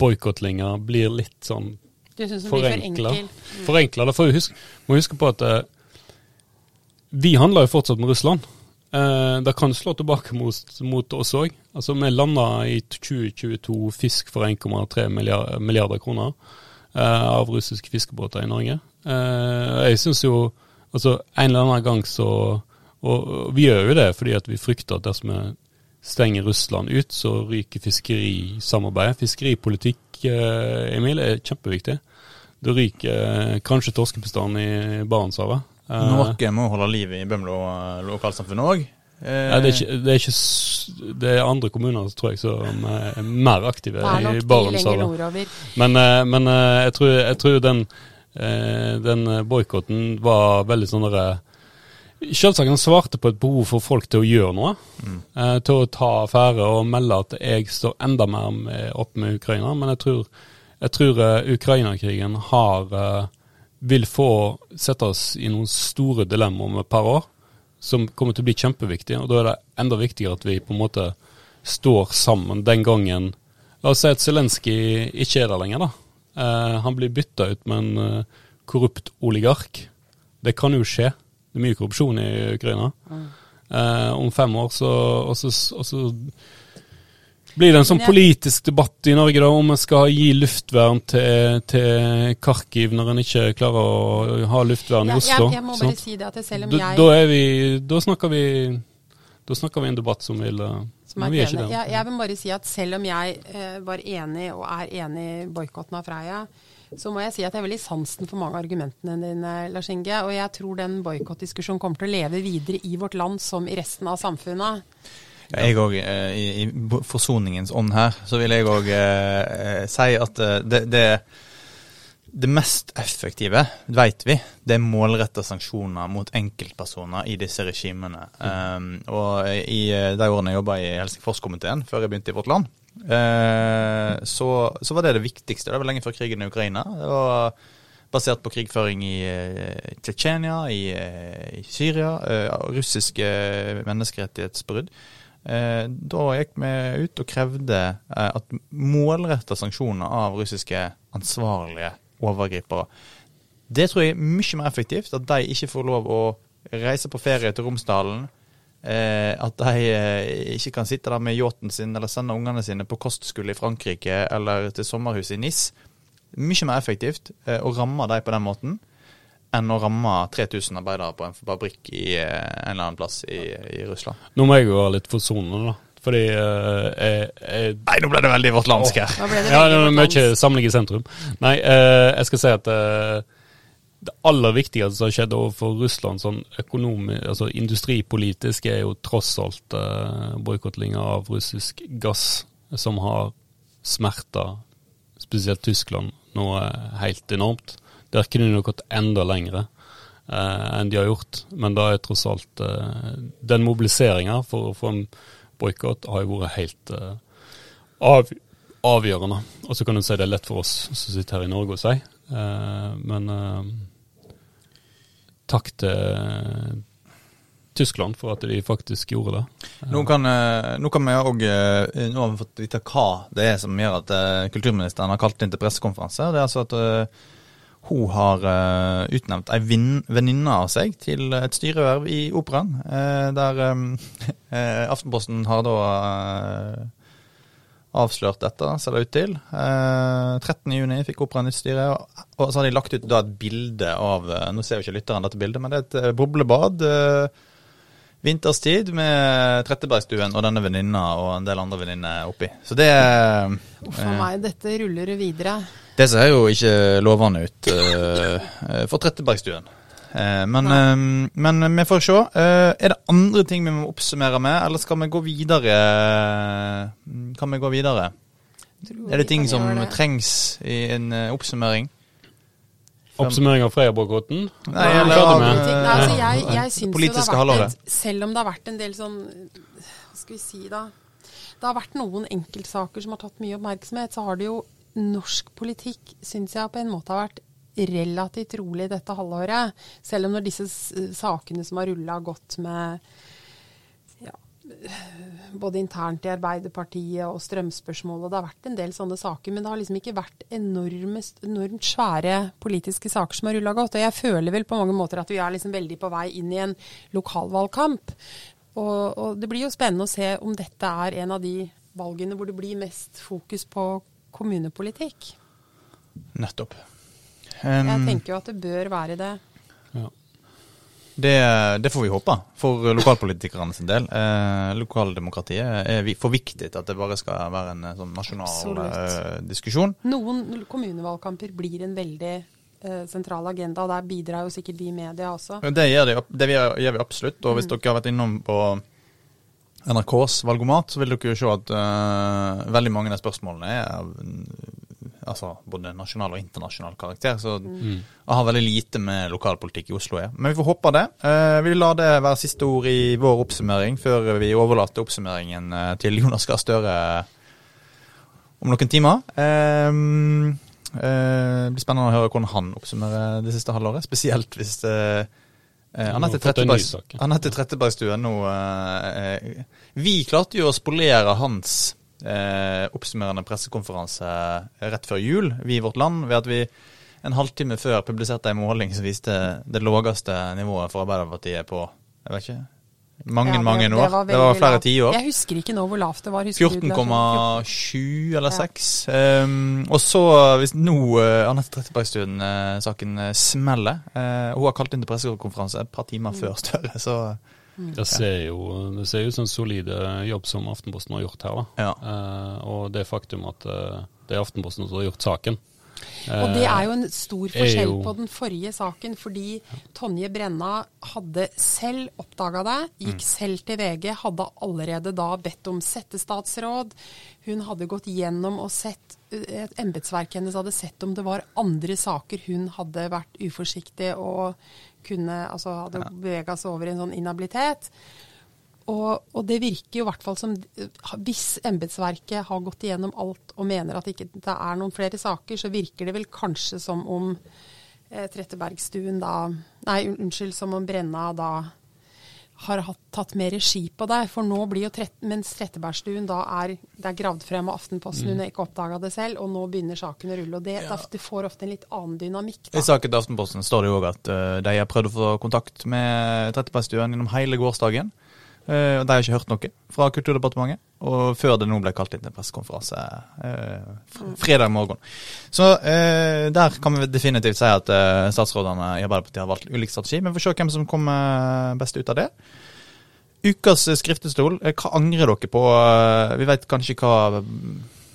boikottlinga blir litt sånn forenkla. For forenkla. Da får vi huske, må huske på at vi handler jo fortsatt med Russland. Eh, det kan slå tilbake mot, mot oss òg. Altså, vi landa i 2022 fisk for 1,3 milliarder, milliarder, kroner eh, av russiske fiskebåter i Norge. Eh, jeg syns jo altså En eller annen gang så Og, og vi gjør jo det fordi vi frykter at dersom vi stenger Russland ut, så ryker fiskerisamarbeidet. Fiskeripolitikk, eh, Emil, er kjempeviktig. Det ryker eh, kanskje torskebestanden i Barentshavet. Eh, Noe må holde liv i Bømlo lokalsamfunn òg. Nei, det, er ikke, det, er ikke, det er andre kommuner tror jeg som er mer aktive er i Barentshavet. Men, eh, men eh, jeg, tror, jeg tror den, eh, den boikotten var veldig sånn derre Selvsagt han svarte på et behov for folk til å gjøre noe. eh, til å ta affære og melde at jeg står enda mer med, opp med Ukraina. Men jeg tror, jeg tror eh, Ukraina-krigen har eh, vil få sette oss i noen store dilemmaer par år, som kommer til å bli kjempeviktige. Og da er det enda viktigere at vi på en måte står sammen den gangen La oss si at Zelenskyj ikke er der lenger, da. Eh, han blir bytta ut med en eh, korrupt oligark. Det kan jo skje. Det er mye korrupsjon i Ukraina. Eh, om fem år så, og så, og så blir det en sånn politisk debatt i Norge da, om en skal gi luftvern til, til Kharkiv når en ikke klarer å ha luftvern i Oslo. jeg, jeg må bare si det at selv om da, jeg da, vi, da snakker vi Da snakker vi en debatt som vil eh, som er vi er ikke det. Jeg, jeg vil bare si at selv om jeg eh, var enig og er enig i boikotten av Freia, så må jeg si at jeg er veldig sansen for mange av argumentene dine, Lars Inge. Og jeg tror den boikottdiskusjonen kommer til å leve videre i vårt land som i resten av samfunnet. Jeg òg, i, i forsoningens ånd her, så vil jeg òg eh, si at eh, det, det, det mest effektive, vet vi, det er målretta sanksjoner mot enkeltpersoner i disse regimene. Um, og i eh, de årene jeg jobba i Helsingforskomiteen, før jeg begynte i Vårt Land, eh, så, så var det det viktigste. Det var lenge før krigen i Ukraina. Det var basert på krigføring i eh, Tsjetsjenia, i, eh, i Syria, eh, russiske menneskerettighetsbrudd. Eh, da gikk vi ut og krevde eh, at målretta sanksjoner av russiske ansvarlige overgripere. Det tror jeg er mye mer effektivt. At de ikke får lov å reise på ferie til Romsdalen. Eh, at de ikke kan sitte der med yachten sin eller sende ungene sine på kostskole i Frankrike eller til sommerhuset i NIS. Mye mer effektivt å ramme dem på den måten enn å ramme 3000 arbeidere på en fabrikk i eh, en eller annen plass i, i Russland. Nå må jeg jo være litt forsonende, da. Fordi uh, jeg, jeg Nei, nå ble det veldig vårt landsk her. Nå ble det Ja, veldig det er mye samling i sentrum. Nei, uh, jeg skal si at uh, det aller viktigste som har skjedd overfor Russland sånn økonomisk, altså industripolitisk, er jo tross alt uh, boikottlinga av russisk gass, som har smerta spesielt Tyskland noe helt enormt. Der kunne de gått enda lengre eh, enn de har gjort, men da er tross alt eh, Den mobiliseringa for å få en boikott har jo vært helt eh, av, avgjørende. Og så kan du si det er lett for oss som sitter her i Norge å si, eh, men eh, takk til Tyskland for at de faktisk gjorde det. Nå kan, eh, nå kan vi òg Nå har vi fått vite hva det er som gjør at kulturministeren har kalt inn til pressekonferanse. Det er altså at hun har uh, utnevnt ei venninne av seg til et styreverv i Operaen. uh, der um, uh, Aftenposten har da avslørt dette, ser det ut til. Uh, 13.6 fikk Operaen nytt styre, og, og så har de lagt ut da et bilde av Nå ser jo ikke lytteren dette bildet, men det er et boblebad. eh, Vinterstid med Trettebergstuen og denne venninna og en del andre venninner oppi. Så det For eh, meg, dette ruller videre. Det ser jo ikke lovende ut eh, for Trettebergstuen. Eh, men, eh, men vi får se. Er det andre ting vi må oppsummere med, eller skal vi gå videre? Kan vi gå videre? Er det ting som trengs i en oppsummering? Oppsummering av Freia-boikotten? Nei, Ja, eller med. Nei, altså jeg, jeg syns jo det har vært et, Selv om det har vært en del sånn Hva skal vi si da? Det har vært noen enkeltsaker som har tatt mye oppmerksomhet. Så har det jo norsk politikk, syns jeg på en måte har vært relativt rolig dette halvåret. Selv om når disse sakene som har rulla, har gått med ja, både internt i Arbeiderpartiet og strømspørsmål, og det har vært en del sånne saker, men det har liksom ikke vært enormest, enormt svære politiske saker som har rulla godt. Og jeg føler vel på mange måter at vi er liksom veldig på vei inn i en lokalvalgkamp. Og, og det blir jo spennende å se om dette er en av de valgene hvor det blir mest fokus på kommunepolitikk. Nettopp. Jeg Um, tenker jo at det bør være det. Det, det får vi håpe, for lokalpolitikerne sin del. Eh, lokaldemokratiet er for viktig til at det bare skal være en eh, sånn nasjonal Absolutt. eh, diskusjon. Noen kommunevalgkamper blir en veldig eh, sentral agenda, og der bidrar jo sikkert vi i media også. Det gjør, de, det gjør vi absolutt. Og hvis dere har vært innom på NRKs valgomat, så vil dere jo se at eh, veldig mange av de spørsmålene er mm, altså, både nasjonal og internasjonal karakter. Så Mm. jeg har veldig lite med lokalpolitikk i Oslo å gjøre. Men vi får håpe det. Eh, vi lar det være siste ord i vår oppsummering, før vi overlater oppsummeringen eh, til Jonas Gahr Støre om noen timer. Eh, eh, det blir spennende å høre hvordan han oppsummerer det siste halvåret. Spesielt hvis det... eh, Ja, Anette Trettebergstuen nå eh, eh, Vi klarte jo å spolere hans eh, oppsummerende pressekonferanse rett før jul, vi i Vårt Land, ved at vi en halvtime før publiserte en måling som viste det laveste nivået for Arbeiderpartiet på jeg vet ikke, mange, Ja, det- mange det år. var Det var flere tiår. Jeg husker ikke nå hvor lavt det var. Husker du det, Lars? 14,7 eller Ja. 6. Um, og så, hvis nå uh, Anette Trettebergstuen-saken uh, smeller uh, Hun har kalt inn til pressekonferanse et par timer Mm. før Støre, så Det ser jo det ser ut som en solid eh, jobb som Aftenposten har gjort her. da. ja. Eh, og det faktum at eh, det er Aftenposten som har gjort saken. Og det er jo en stor forskjell jo- på den forrige saken, fordi Tonje Brenna hadde selv oppdaga det, gikk selv til VG, hadde allerede da bedt om settestatsråd. Hun hadde gått gjennom og sett et Embetsverket hennes hadde sett om det var andre saker hun hadde vært uforsiktig og kunne Altså hadde Ja. bevega seg over i en sånn inhabilitet. Og, og det virker jo i hvert fall som Hvis embetsverket har gått igjennom alt og mener at ikke det er noen flere saker, så virker det vel kanskje som om eh, Trettebergstuen da Nei, unnskyld, som om Brenna da har hatt, tatt mer regi på deg. For nå blir jo trett, mens Trettebergstuen da er Det er gravd frem av Aftenposten, hun har ikke oppdaga det selv, og nå begynner saken å rulle. Og det, ja. det får ofte en litt annen dynamikk. I saken til Aftenposten står det jo òg at uh, de har prøvd å få kontakt med Trettebergstuen gjennom hele gårsdagen. Uh, og de har ikke hørt noe fra Kulturdepartementet. Og før det nå ble kalt inn til pressekonferanse uh, fredag morgen. Så uh, der kan vi definitivt si at uh, statsrådene i Arbeiderpartiet har valgt ulik strategi. Men vi får se hvem som kommer best ut av det. Ukas eh, skriftestol, eh, hva angrer dere på? Eh, Vi vet kanskje hva mm,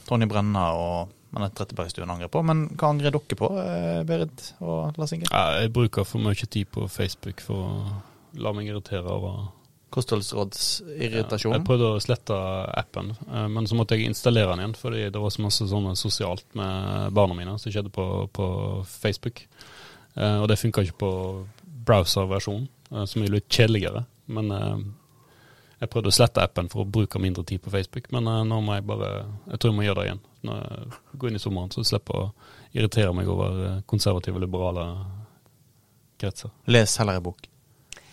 Tonje Brenna og Anette Trettebergstuen angrer på, men hva angrer dere på, eh, Berit og Lars Inge? Ja, jeg bruker for mye tid på Facebook for å la meg irritere over Kostholdsrådsirritasjon? Ja, jeg prøvde å slette appen, eh, men så måtte jeg installere den igjen fordi det var så masse sånne sosialt med barna mine som skjedde på, på Facebook. Eh, og det funka ikke på browser-versjonen, eh, som er litt kjedeligere. Men jeg prøvde å slette appen for å bruke mindre tid på Facebook, men nå må jeg bare Jeg tror jeg må gjøre det igjen. Når jeg går inn i sommeren, så slipper jeg å irritere meg over konservative, liberale kretser. Les heller en bok.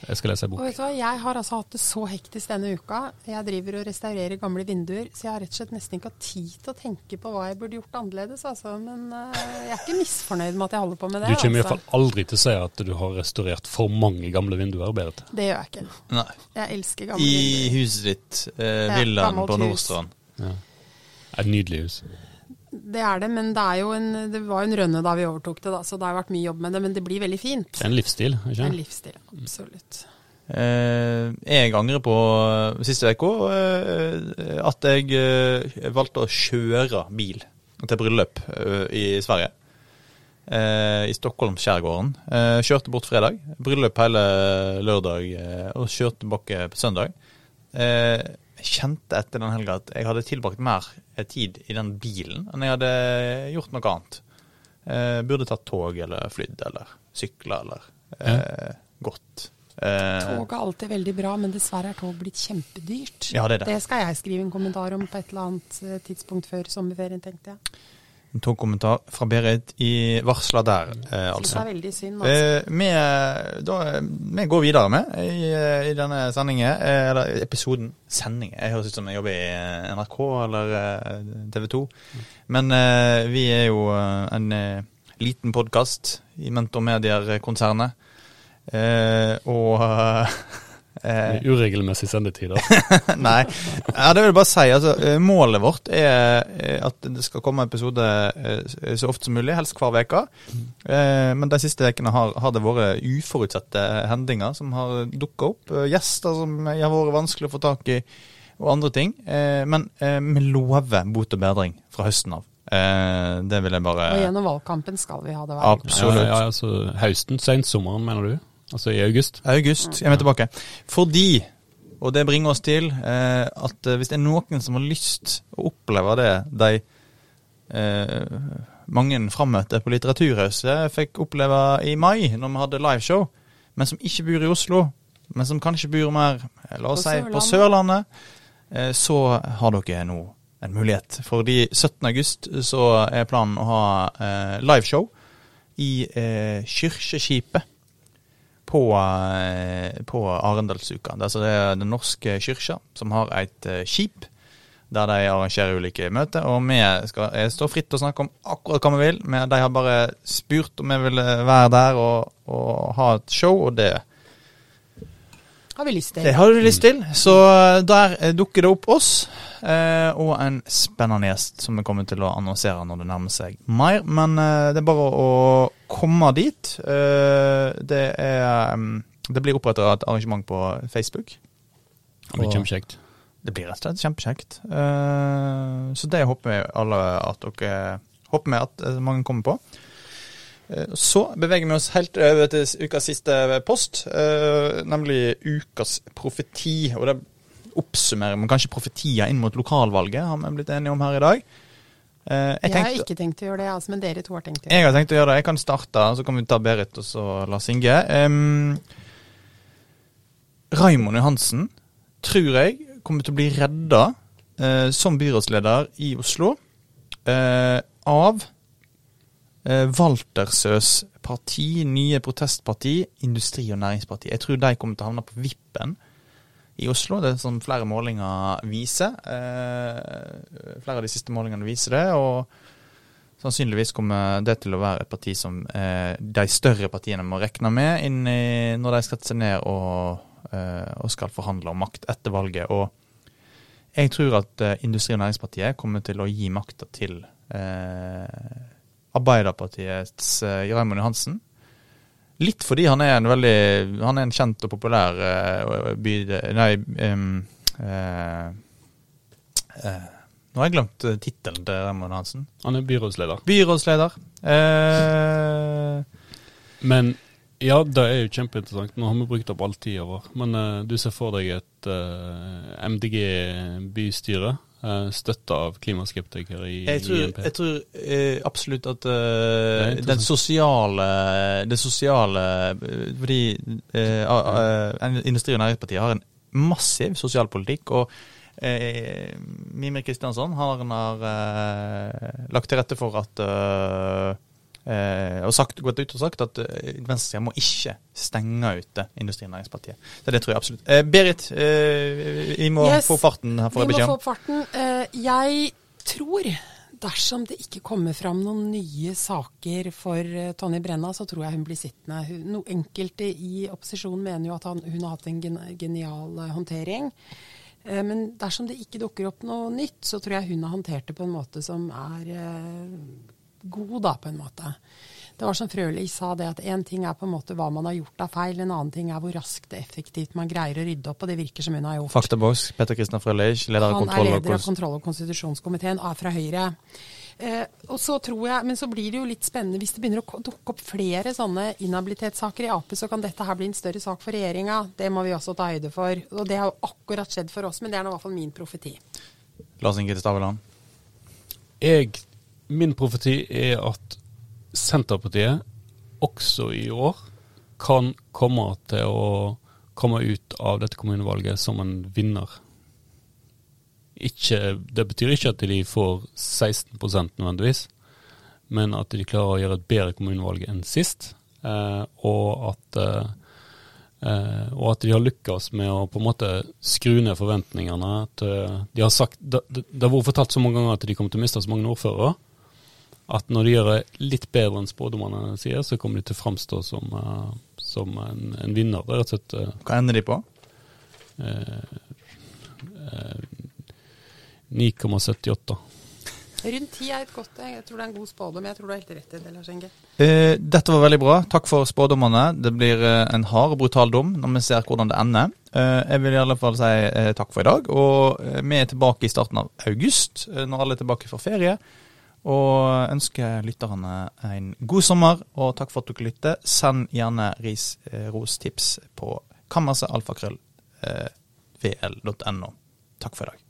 Jeg skal lese bok. Og vet du hva, Jeg har altså hatt det så hektisk denne uka. Jeg driver og restaurerer gamle vinduer, så jeg har rett og slett nesten ikke hatt tid til å tenke på hva jeg burde gjort annerledes. Altså. Men uh, jeg er ikke misfornøyd med at jeg holder på med det. Du kommer altså. iallfall aldri til å si at du har restaurert for mange gamle vinduer, Berit. Det gjør jeg ikke. Nei. Jeg elsker gamle I vinduer. huset ditt, eh, villaen på. Nordstrand. Ja. Et nydelig hus. Det er det, men det, er jo en, det var jo en rønne da vi overtok det, da, så det har vært mye jobb med det. Men det blir veldig fint. Det er en livsstil, ikke En livsstil, absolutt. Eh, jeg angrer på eh, siste uke eh, at jeg eh, valgte å kjøre bil til bryllup eh, i Sverige. Eh, I Stockholm, skjærgården. Eh, kjørte bort fredag. Bryllup hele lørdag eh, og kjørte tilbake på søndag. Eh, kjente etter den helga at jeg hadde tilbrakt mer tid i den bilen enn jeg hadde gjort noe annet. Eh, burde tatt tog eller flydd eller sykla eller eh, gått. Eh, Tog er alltid veldig bra, men dessverre er tog blitt kjempedyrt. Ja, det er det. Det skal jeg skrive en kommentar om på et eller annet eh, tidspunkt før sommerferien, tenkte jeg. En togkommentar fra Berit i varsla der, eh, altså. det altså. er veldig synd. Altså. Eh, vi, da, vi går videre med i, eh, i denne sendingen, eh, eller episoden Sending. Jeg høres ut som jeg jobber i eh, NRK eller eh, TV 2. Men eh, vi er jo eh, en eh, liten podkast i Mentor Medier-konsernet. Eh, og eh, Uregelmessig sendetider. Nei. Ja, det vil jeg bare si. Altså, eh, målet vårt er eh, at det skal komme episode så ofte som mulig, helst hver uke. Eh, Men de siste ukene har, har det vært uforutsette hendinger som har dukka opp. Gjester som har vært vanskelig å få tak i, og andre ting. Eh, Men vi lover bot og bedring fra høsten av. Eh, Det vil jeg bare Og gjennom valgkampen skal vi ha det. Absolutt. Ja, ja, altså høsten, sensommeren, mener du? Altså i august? August er vi tilbake. Fordi Og det bringer oss til eh, at eh, hvis det er noen som har lyst å oppleve det de eh, mange frammøtte på Litteraturhuset fikk oppleve i mai, når vi hadde liveshow, men som ikke bor i Oslo, men som kanskje bor mer eh, la oss På si, på Sørlandet, eh, så har dere nå en mulighet. Fordi 17. august så er planen å ha eh, liveshow i eh, Kyrkjeskipet på, eh, på Arendalsuka. Det altså det er Den norske kyrkja som har et eh, skip der de arrangerer ulike møter. Og vi skal, står fritt til å snakke om akkurat hva vi vil. Men de har bare spurt om vi ville være der og, og ha et show, og det, Har vi lyst til. det har du lyst til. Så der eh, dukker det opp oss eh, og en spennende gjest som vi kommer til å annonsere når det nærmer seg mer. Men eh, det er bare å komme dit. Eh, det er mm, Det blir oppretta et arrangement på Facebook. Det blir kjempekjekt. Det blir rett og slett kjempekjekt. Eh, så det håper vi alle at dere Håper vi at eh, mange kommer på. Eh, Så beveger vi oss helt over til ukas siste post, eh, nemlig ukas profeti. Og det oppsummerer vi kanskje profetier inn mot lokalvalget, har vi blitt enige om her i dag. Eh, Jeg, Jeg har ikke tenkt å gjøre det, altså, men dere to har tenkt å gjøre det. jeg har tenkt å gjøre det. Jeg kan starte, så kan vi ta Berit og så Lars Inge. Um, Raimond Johansen tror jeg kommer til å bli redda uh, som byrådsleder i Oslo uh, av uh, Waltersøs parti, nye protestparti, Industri- og Næringsparti. Jeg tror de kommer til å havne på vippen i Oslo, det som flere målinger viser. Eh, flere av de siste målingene viser det. og Sannsynligvis kommer det til å være et parti som eh, de større partiene må regne med i, når de skal seg ned og, eh, og skal forhandle om makt etter valget. Og jeg tror at eh, Industri- og Næringspartiet kommer til å gi makta til eh, Arbeiderpartiets eh, Raymond Johansen. Litt fordi han er en veldig Han er en kjent og populær uh, by... Nei um, uh, uh, Nå har jeg glemt tittelen til Raymond Hansen. Han er byrådsleder. Byrådsleder. Men ja, det er jo kjempeinteressant. Nå har vi brukt opp all tida vår. Men du ser for deg et MDG-bystyre støtta av klimaskeptikere i jeg tror, INP. jeg tror eh, absolutt at eh, interessant. den sosiale Det sosiale eh, Fordi eh, a- Industri- og Næringspartiet har en massiv sosialpolitikk. og eh, Mimir Kristiansson har, han har eh, lagt til rette for at eh, og sagt, gått ut og sagt at eh, venstresida må ikke stenge ute Industrinæringspartiet. Så det tror jeg absolutt. Eh, Berit, eh, vi må Yes. få farten her, får jeg Vi må beskjed få opp farten. Eh, jeg tror, dersom det ikke kommer fram noen nye saker for eh, Tonje Brenna, så tror jeg hun blir sittende. Hun, enkelte i opposisjonen mener jo at han, hun har hatt en gen, genial håndtering. Eh, men dersom det ikke dukker opp noe nytt, så tror jeg hun har håndtert det på en måte som er god, da, på en måte. Det var som Frølich sa, det at én ting er på en måte hva man har gjort av feil, en annen ting er hvor raskt og effektivt man greier å rydde opp, og det virker som hun har gjort. Faktaboks, Petter Kristian Frølich, leder av er kontroll- og av kontroll- og konstitusjonskomiteen, er fra Høyre. Eh, og så tror jeg, Men så blir det jo litt spennende hvis det begynner å dukke opp flere sånne inhabilitetssaker i Ap, så kan dette her bli en større sak for regjeringa. Det må vi også ta høyde for. Og det har jo akkurat skjedd for oss, men det er nå i hvert fall min profeti. Lars Inge Staveland. Jeg, min profeti er at Senterpartiet også i år kan komme til å komme ut av dette kommunevalget som en vinner. Ikke, det betyr ikke at de får 16% nødvendigvis, men at de klarer å gjøre et bedre kommunevalg enn sist. Eh, og, at, eh, eh, og at de har lykkes med å på en måte skru ned forventningene. Eh, de har sagt, det, det har vært fortalt så mange ganger at de kommer til å miste så mange ordførere, at når de gjør det litt bedre enn spådommene sier, så kommer de til å framstå som, uh, som en, en vinner. Det er rett og slett eh, Hva ender de på? eh, eh, 9,78. Rundt 10 er et godt Jeg tror det er en god spådom. Jeg tror du har helt rett i det, Lars Inge. Eh, dette var veldig bra. Takk for spådommene. Det blir en hard og brutal dom når vi ser hvordan det ender. Eh, jeg vil i alle fall si takk for i dag. Og vi er tilbake i starten av august, når alle er tilbake fra ferie. Og ønsker lytterne en god sommer, og takk for at dere lytter. Send gjerne ris, eh, ros, tips på kammerset alfakrøll. Eh. Takk for i dag.